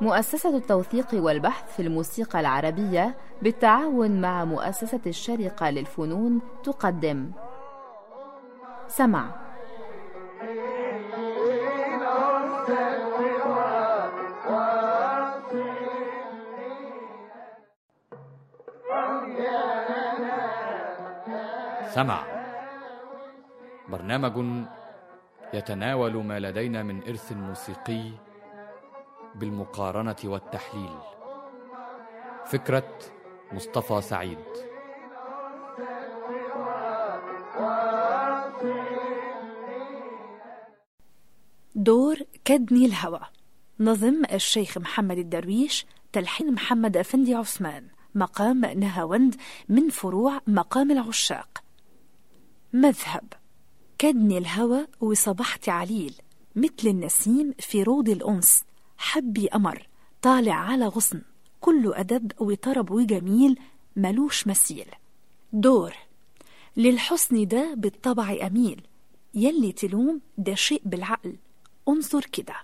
مؤسسة التوثيق والبحث في الموسيقى العربية بالتعاون مع مؤسسة الشارقة للفنون تقدم. سمع. سمع. برنامج يتناول ما لدينا من إرث موسيقي بالمقارنة والتحليل. فكرة مصطفى سعيد. دور كدني الهوى. نظم الشيخ محمد الدرويش تلحين محمد أفندي عثمان. مقام نهاوند من فروع مقام العشاق. مذهب. كدني الهوى وصبحت عليل مثل النسيم في روض الأنس. حبي أمر طالع على غصن. كله أدب وطرب وجميل ملوش مثيل. دور للحسن ده بالطبع أميل. يلي تلوم ده شيء بالعقل. انظر كده.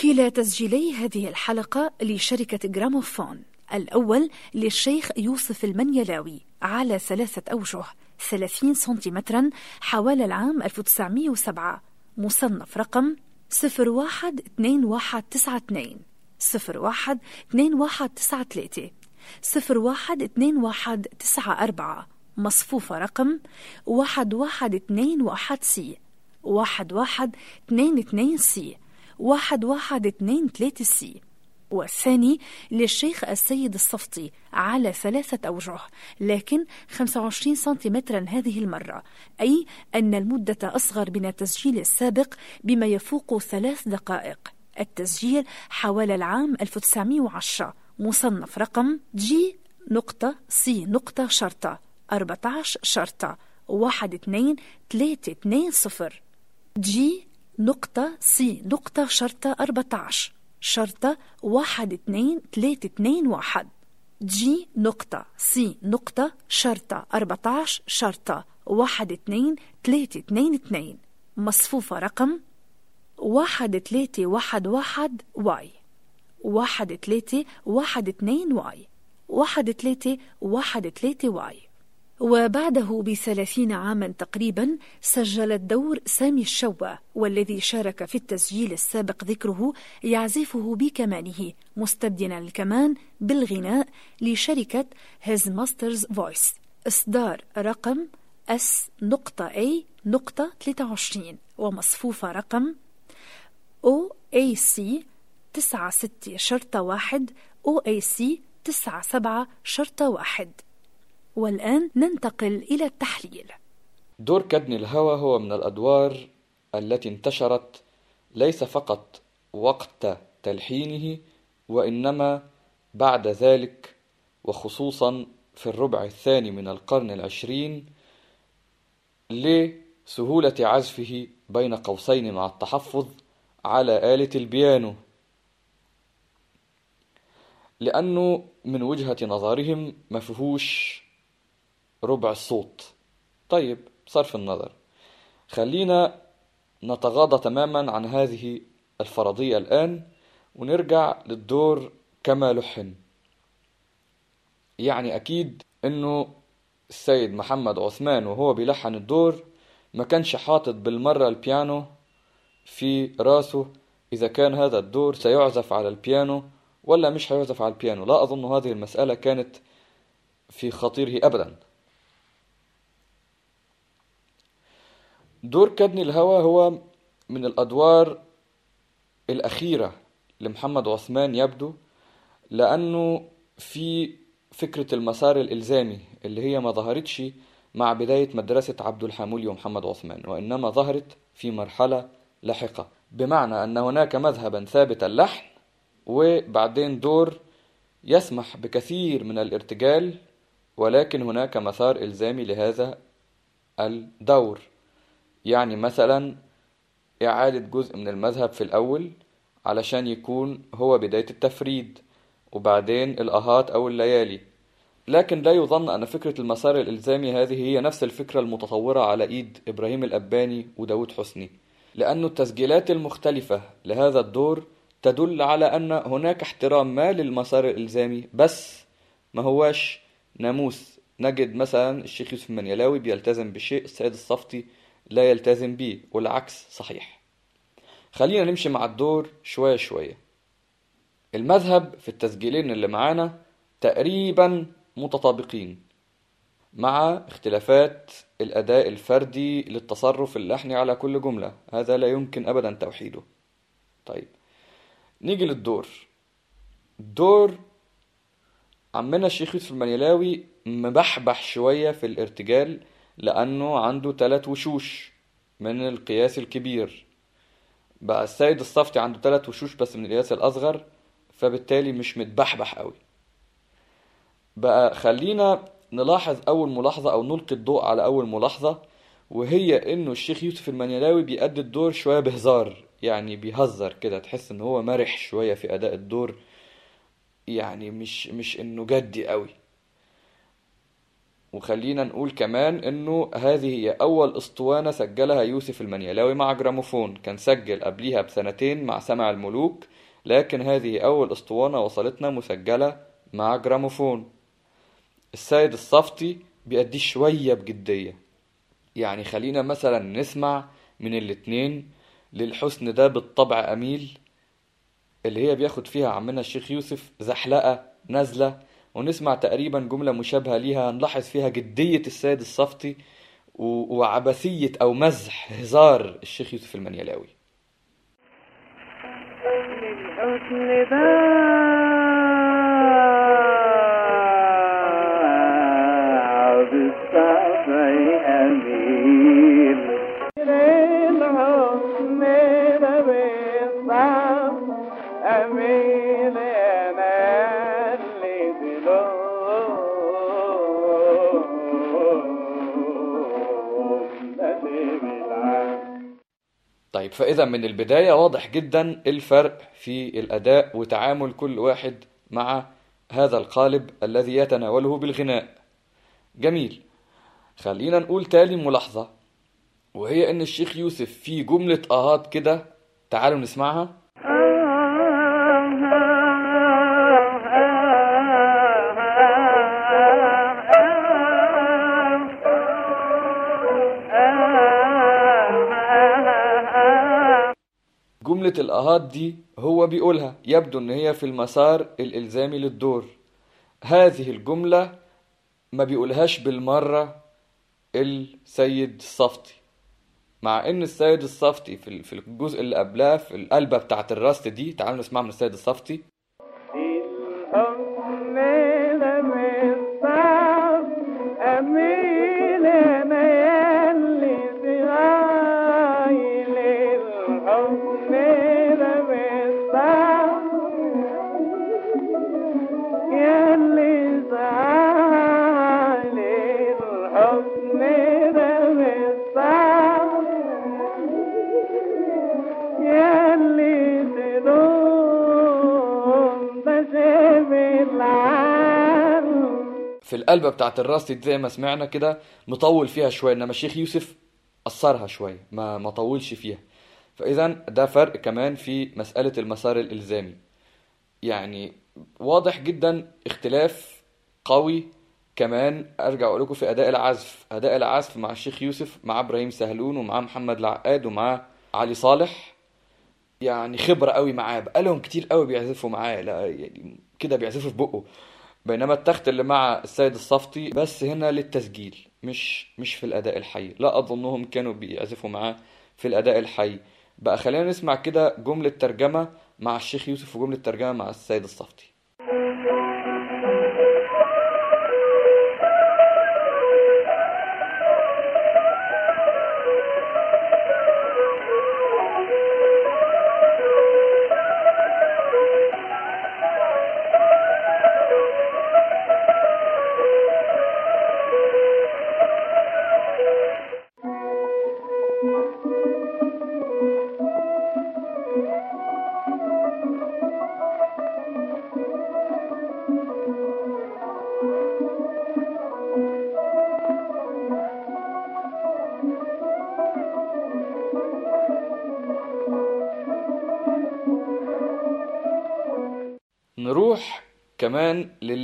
كلا تسجيلي هذه الحلقة لشركة جراموفون. الأول للشيخ يوسف المنيلاوي على ثلاثة أوجه. 30 سنتيمترا حوالي العام 1907 مصنف رقم صفر واحد اتنين واحد تسعة اتنين صفر واحد اتنين واحد تسعة تلاتة صفر واحد اتنين واحد تسعة أربعة مصفوفة رقم واحد واحد اتنين واحد C واحد واحد اتنين اتنين C واحد واحد اتنين تلاتة C. والثاني للشيخ السيد الصفتي على ثلاثة أوجه لكن 25 سنتيمترا هذه المرة أي أن المدة أصغر من التسجيل السابق بما يفوق ثلاث دقائق. التسجيل حوالي العام 1910 مصنف رقم G نقطة C نقطة شرطة 14 شرطة واحد اتنين تلاتة اتنين صفر. G نقطة C نقطة شرطة 14 شرطة واحد اتنين تلاتة اتنين واحد. G نقطة. C نقطة. شرطة. أربعتاش شرطة. واحد اتنين تلاتة اتنين اتنين مصفوفة رقم واحد تلاتة واحد واحد Y. واحد تلاتة واحد اتنين Y. واحد تلاتة واحد تلاتة Y. وبعده بثلاثين عاما تقريبا سجل الدور سامي الشوى والذي شارك في التسجيل السابق ذكره يعزفه بكمانه مستبدلا الكمان بالغناء لشركة His Master's Voice إصدار رقم S نقطة A نقطة 23 ومصفوفة رقم تسعة ستة شرطة واحد تسعة سبعة شرطة واحد. والآن ننتقل إلى التحليل. دور كادني الهوى هو من الأدوار التي انتشرت ليس فقط وقت تلحينه وإنما بعد ذلك وخصوصا في الربع الثاني من القرن العشرين لسهولة عزفه بين قوسين مع التحفظ على آلة البيانو. لأنه من وجهة نظرهم ما فيهوش ربع الصوت طيب بصرف النظر. خلينا نتغاضى تماما عن هذه الفرضية الآن ونرجع للدور كما لحن. يعني أكيد أنه السيد محمد عثمان وهو بيلحن الدور ما كانش حاطط بالمرة البيانو في راسه إذا كان هذا الدور سيعزف على البيانو ولا مش هيعزف على البيانو. لا أظن هذه المسألة كانت في خطيره أبدا. دور كدني الهوى هو من الأدوار الأخيرة لمحمد عثمان يبدو لأنه في فكرة المسار الإلزامي اللي هي ما ظهرتش مع بداية مدرسة عبد الحمولي ومحمد عثمان وإنما ظهرت في مرحلة لاحقة. بمعنى أن هناك مذهبا ثابت اللحن وبعدين دور يسمح بكثير من الارتجال ولكن هناك مسار إلزامي لهذا الدور. يعني مثلا إعادة جزء من المذهب في الأول علشان يكون هو بداية التفريد وبعدين الأهات أو الليالي. لكن لا يظن أن فكرة المسار الإلزامي هذه هي نفس الفكرة المتطورة على إيد إبراهيم الأباني وداود حسني لأن التسجيلات المختلفة لهذا الدور تدل على أن هناك احترام ما للمسار الإلزامي بس ما هواش ناموس. نجد مثلا الشيخ يوسف المنيلاوي بيلتزم بشيء السيد الصفتي لا يلتزم به والعكس صحيح. خلينا نمشي مع الدور شوية شوية. المذهب في التسجيلين اللي معانا تقريبا متطابقين مع اختلافات الأداء الفردي للتصرف اللحني على كل جملة. هذا لا يمكن أبدا توحيده. طيب نيجي للدور. الدور عمنا الشيخ يوسف المنيلاوي مبحبح شوية في الارتجال لأنه عنده ثلاث وشوش من القياس الكبير. بقى السيد الصفتي عنده ثلاث وشوش بس من القياس الأصغر فبالتالي مش متبحبح قوي. بقى خلينا نلاحظ أول ملاحظة أو نلقي الضوء على أول ملاحظة وهي إنه الشيخ يوسف المنيلاوي بيأدي الدور شوية بهزار يعني بيهزر كده تحس إن هو مرح شوية في أداء الدور. يعني مش مش إنه جدي قوي. وخلينا نقول كمان إنه هذه هي أول أسطوانة سجلها يوسف المنيلاوي مع جراموفون. كان سجل قبليها بسنتين مع سمع الملوك لكن هذه أول أسطوانة وصلتنا مسجلة مع جراموفون. السيد الصفتي بيأديه شوية بجدية. يعني خلينا مثلا نسمع من الاتنين للحسن ده بالطبع أميل اللي هي بياخد فيها عمنا الشيخ يوسف زحلقة نازلة ونسمع تقريبا جملة مشابهة ليها نلاحظ فيها جدية السيد الصفتي وعبثية أو مزح هزار الشيخ يوسف المنيلاوي. طيب فإذا من البداية واضح جدا الفرق في الأداء وتعامل كل واحد مع هذا القالب الذي يتناوله بالغناء. جميل. خلينا نقول تالي ملاحظة وهي إن الشيخ يوسف في جملة آهات كده تعالوا نسمعها. جملة الآهات دي هو بيقولها يبدو إن هي في المسار الإلزامي للدور. هذه الجملة ما بيقولهاش بالمرة السيد الصفتي مع إن السيد الصفتي في ال- في الجزء اللي قبلها في القلبة بتاعت الراست دي تعالوا نسمعها من السيد الصفتي. في القلبة بتاعت الراست دي زي ما سمعنا كده مطول فيها شوية إنما الشيخ يوسف قصرها شوية ما ما طولش فيها. فإذا ده فرق كمان في مسألة المسار الإلزامي. يعني واضح جدا اختلاف قوي كمان أرجع أقول لكم في أداء العزف. أداء العزف مع الشيخ يوسف مع إبراهيم سهلون ومع محمد العقاد ومع علي صالح يعني خبرة قوي معاه. بقالهم كتير قوي بيعزفوا معاه لا يعني كده بيعزفوا في بقه. بينما التخت اللي مع السيد الصفتي بس هنا للتسجيل مش مش في الأداء الحي. لا أظنهم كانوا بيعزفوا معاه في الأداء الحي. بقى خلينا نسمع كده جملة ترجمة مع الشيخ يوسف وجملة ترجمة مع السيد الصفتي.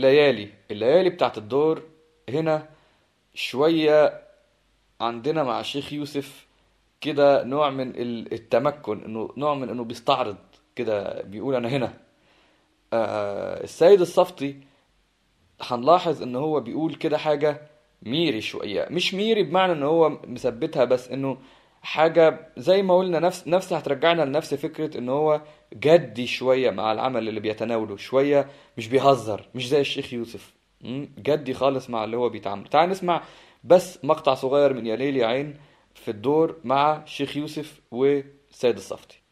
كمان لليالي الليالي بتاعت الدور هنا شوية عندنا مع الشيخ يوسف كده نوع من ال- التمكن إنه نوع من إنه بيستعرض كده بيقول أنا هنا. آه السيد الصفتي هنلاحظ إن هو بيقول كده حاجة ميري شوية. مش ميري بمعنى إن هو مثبتها بس إنه حاجة زي ما قلنا نفس نفس هترجعنا لنفس فكرة إن هو جدي شوية مع العمل اللي بيتناوله شوية مش بيهزر مش زي الشيخ يوسف. جدي خالص مع اللي هو بيتعامل. تعال نسمع بس مقطع صغير من يا ليل يا عين في الدور مع الشيخ يوسف والسيد الصفتي.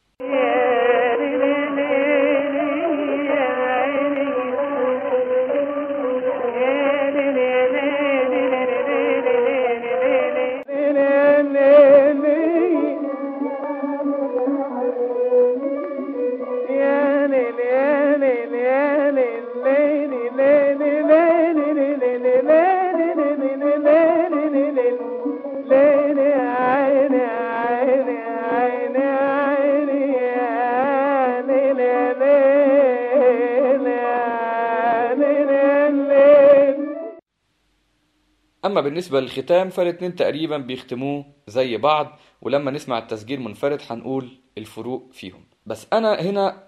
اما بالنسبة للختام فالاتنين تقريبا بيختموه زي بعض ولما نسمع التسجيل منفرد هنقول الفروق فيهم. بس أنا هنا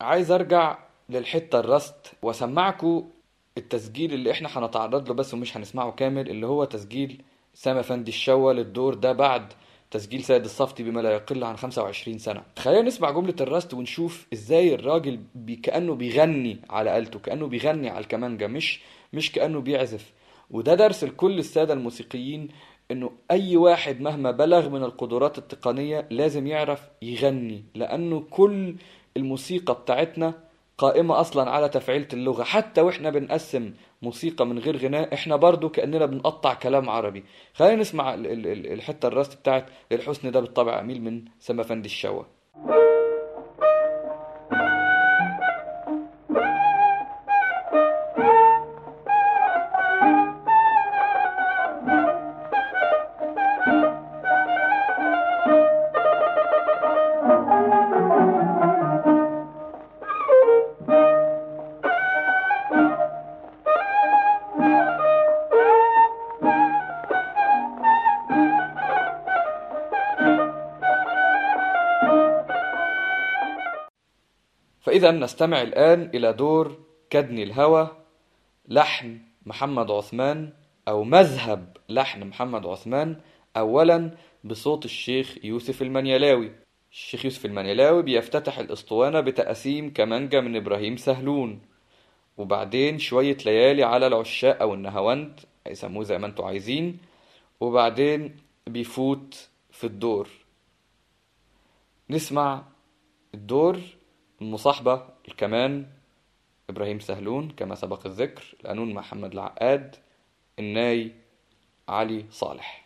عايز أرجع للحتة الرست واسمعكم التسجيل اللي إحنا هنتعرض له بس ومش هنسمعه كامل اللي هو تسجيل سامة فندي الشوا للدور ده بعد تسجيل سيد الصفتي بما لا يقل عن 25 سنة. خلينا نسمع جملة الراست ونشوف إزاي الراجل بي كأنه بيغني على آلته كأنه بيغني على الكمانجة مش مش كأنه بيعزف. وده درس لكل السادة الموسيقيين إنه أي واحد مهما بلغ من القدرات التقنية لازم يعرف يغني لأنه كل الموسيقى بتاعتنا قائمة أصلا على تفعيلة اللغة. حتى وإحنا بنقسم موسيقى من غير غناء إحنا برضو كأننا بنقطع كلام عربي. خلينا نسمع ال- ال- ال- الحتة الراست بتاعت الحسن ده بالطبع أميل من سما فندي الشوا. فإذا نستمع الآن إلى دور كدني الهوى لحن محمد عثمان أو مذهب لحن محمد عثمان أولا بصوت الشيخ يوسف المنيلاوي. الشيخ يوسف المنيلاوي بيفتتح الأسطوانة بتقاسيم كمانجة من إبراهيم سهلون. وبعدين شوية ليالي على العشاق أو النهاوند هيسموه زي ما أنتوا عايزين. وبعدين بيفوت في الدور. نسمع الدور المصاحبة الكمان إبراهيم سهلون كما سبق الذكر القانون محمد العقاد الناي علي صالح.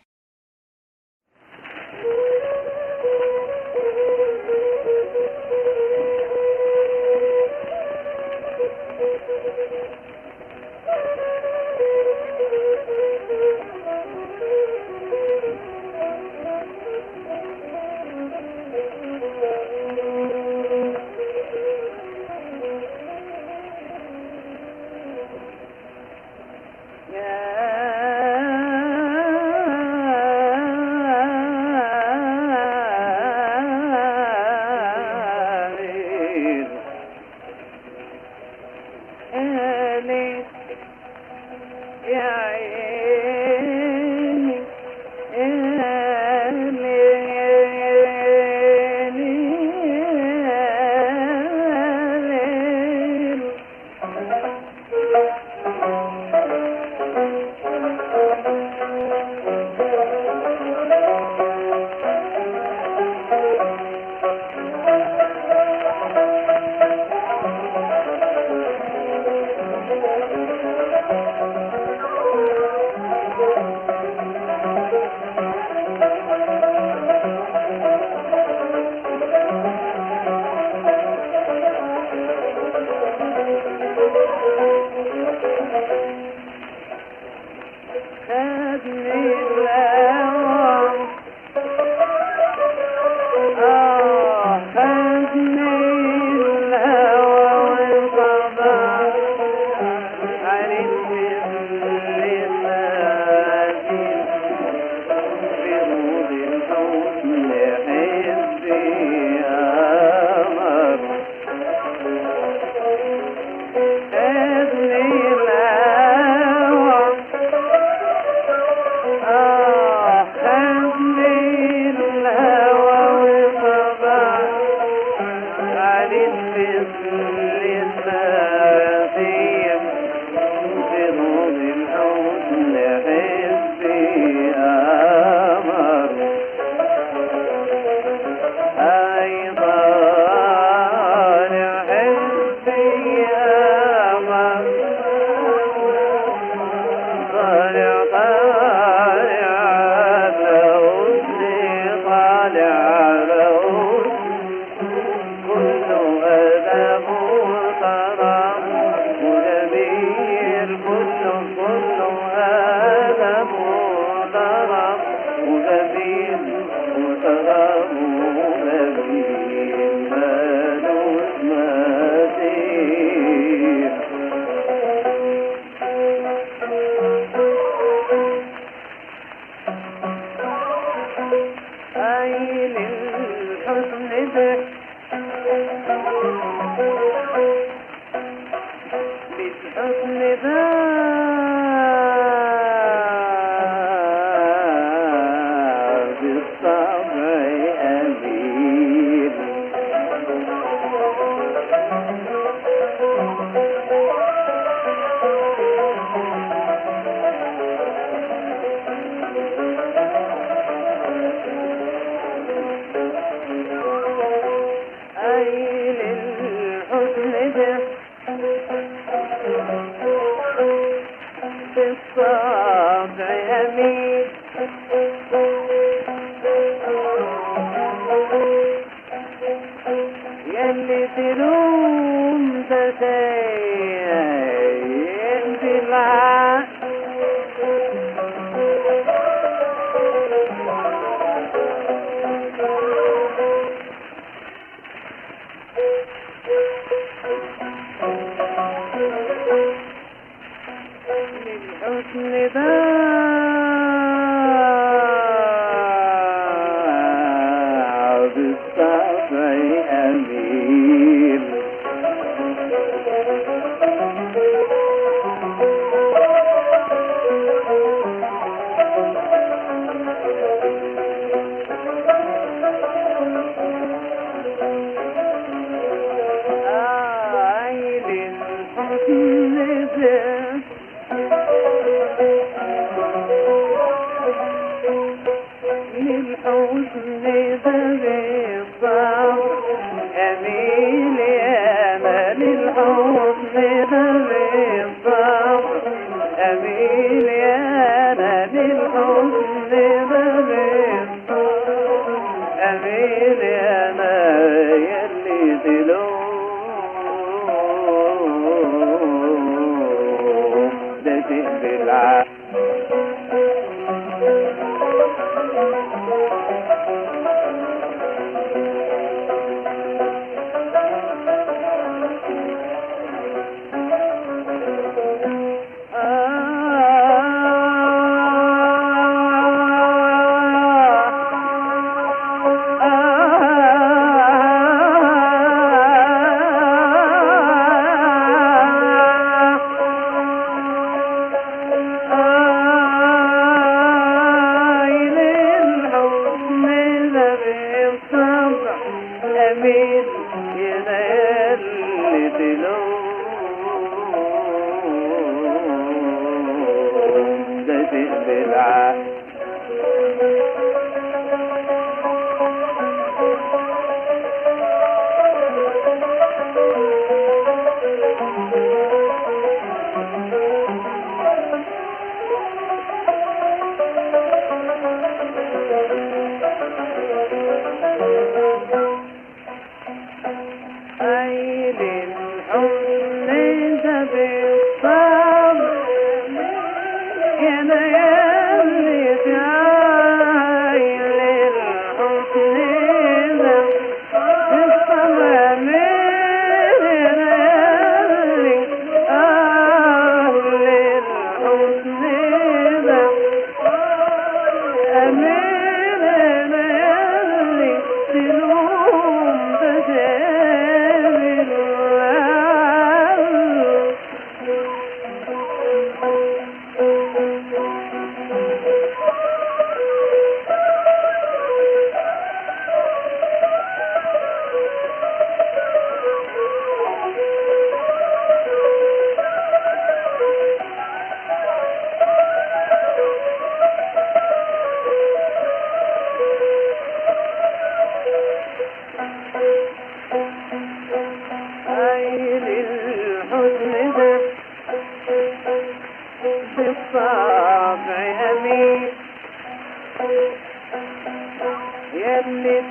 in the light.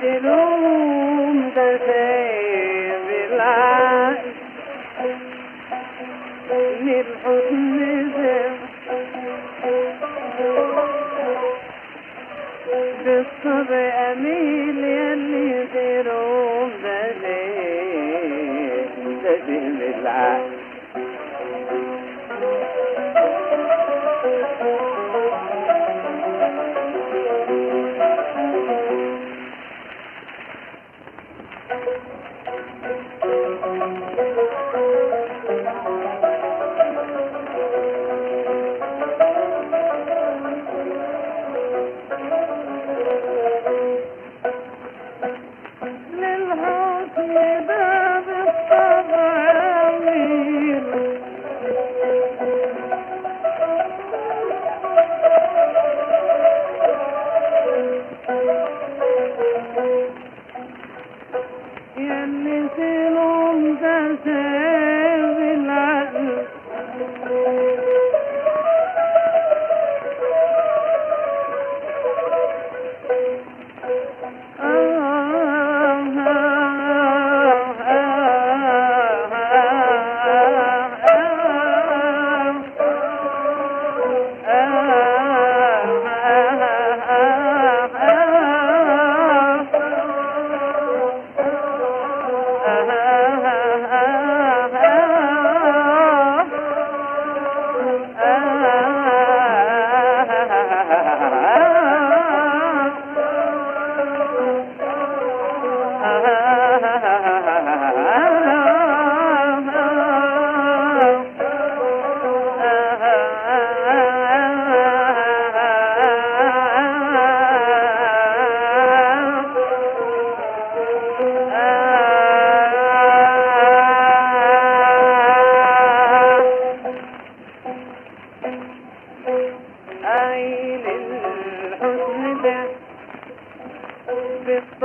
دلوم دفاير العين للحزن زم بالصبر أمين.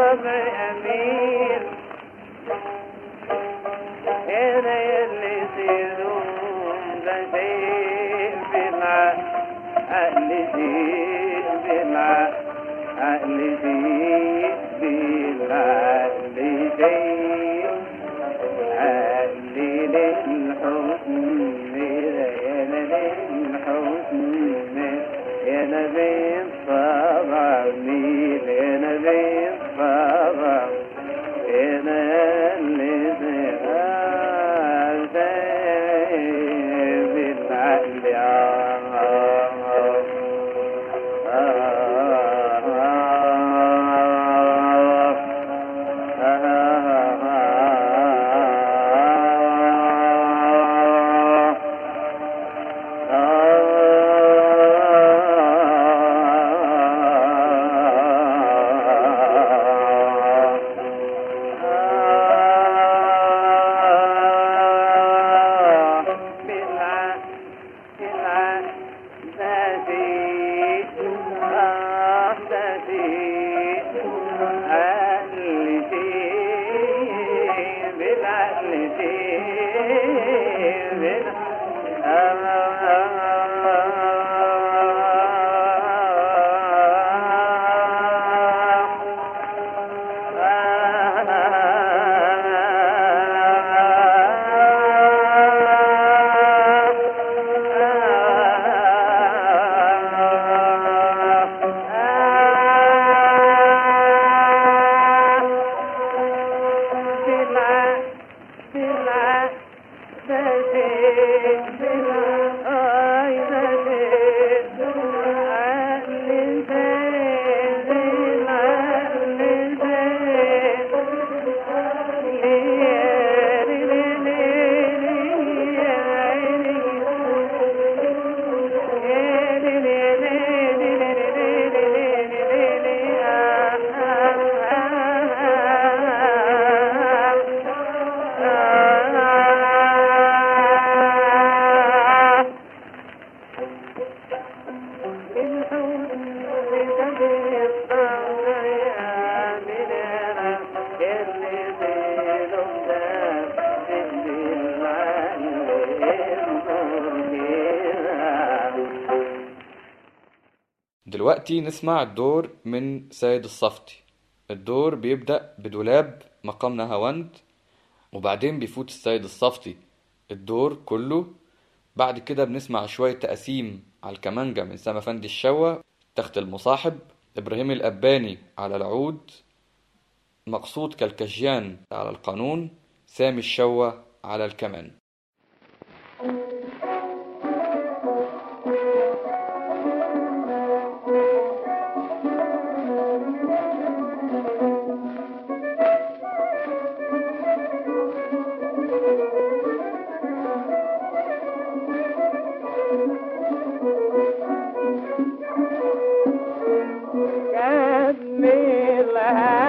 بالطبع أمير هنا be. دلوقتي نسمع الدور من سيد الصفتي. الدور بيبدأ بدولاب مقام نهاوند وبعدين بيفوت السيد الصفتي. الدور كله بعد كده بنسمع شوية تقاسيم على الكمانجة من سما فندي الشوا تخت المصاحب إبراهيم الأباني على العود مقصود كالكجيان على القانون سامي الشوا على الكمان. كدني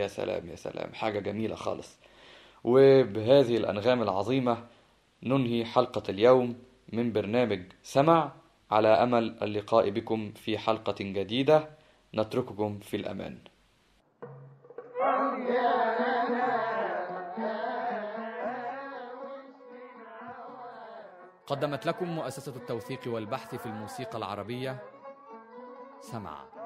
يا سلام يا سلام. حاجة جميلة خالص. وبهذه الأنغام العظيمة ننهي حلقة اليوم من برنامج سمع على أمل اللقاء بكم في حلقة جديدة. نترككم في الأمان. قدمت لكم مؤسسة التوثيق والبحث في الموسيقى العربية سمع.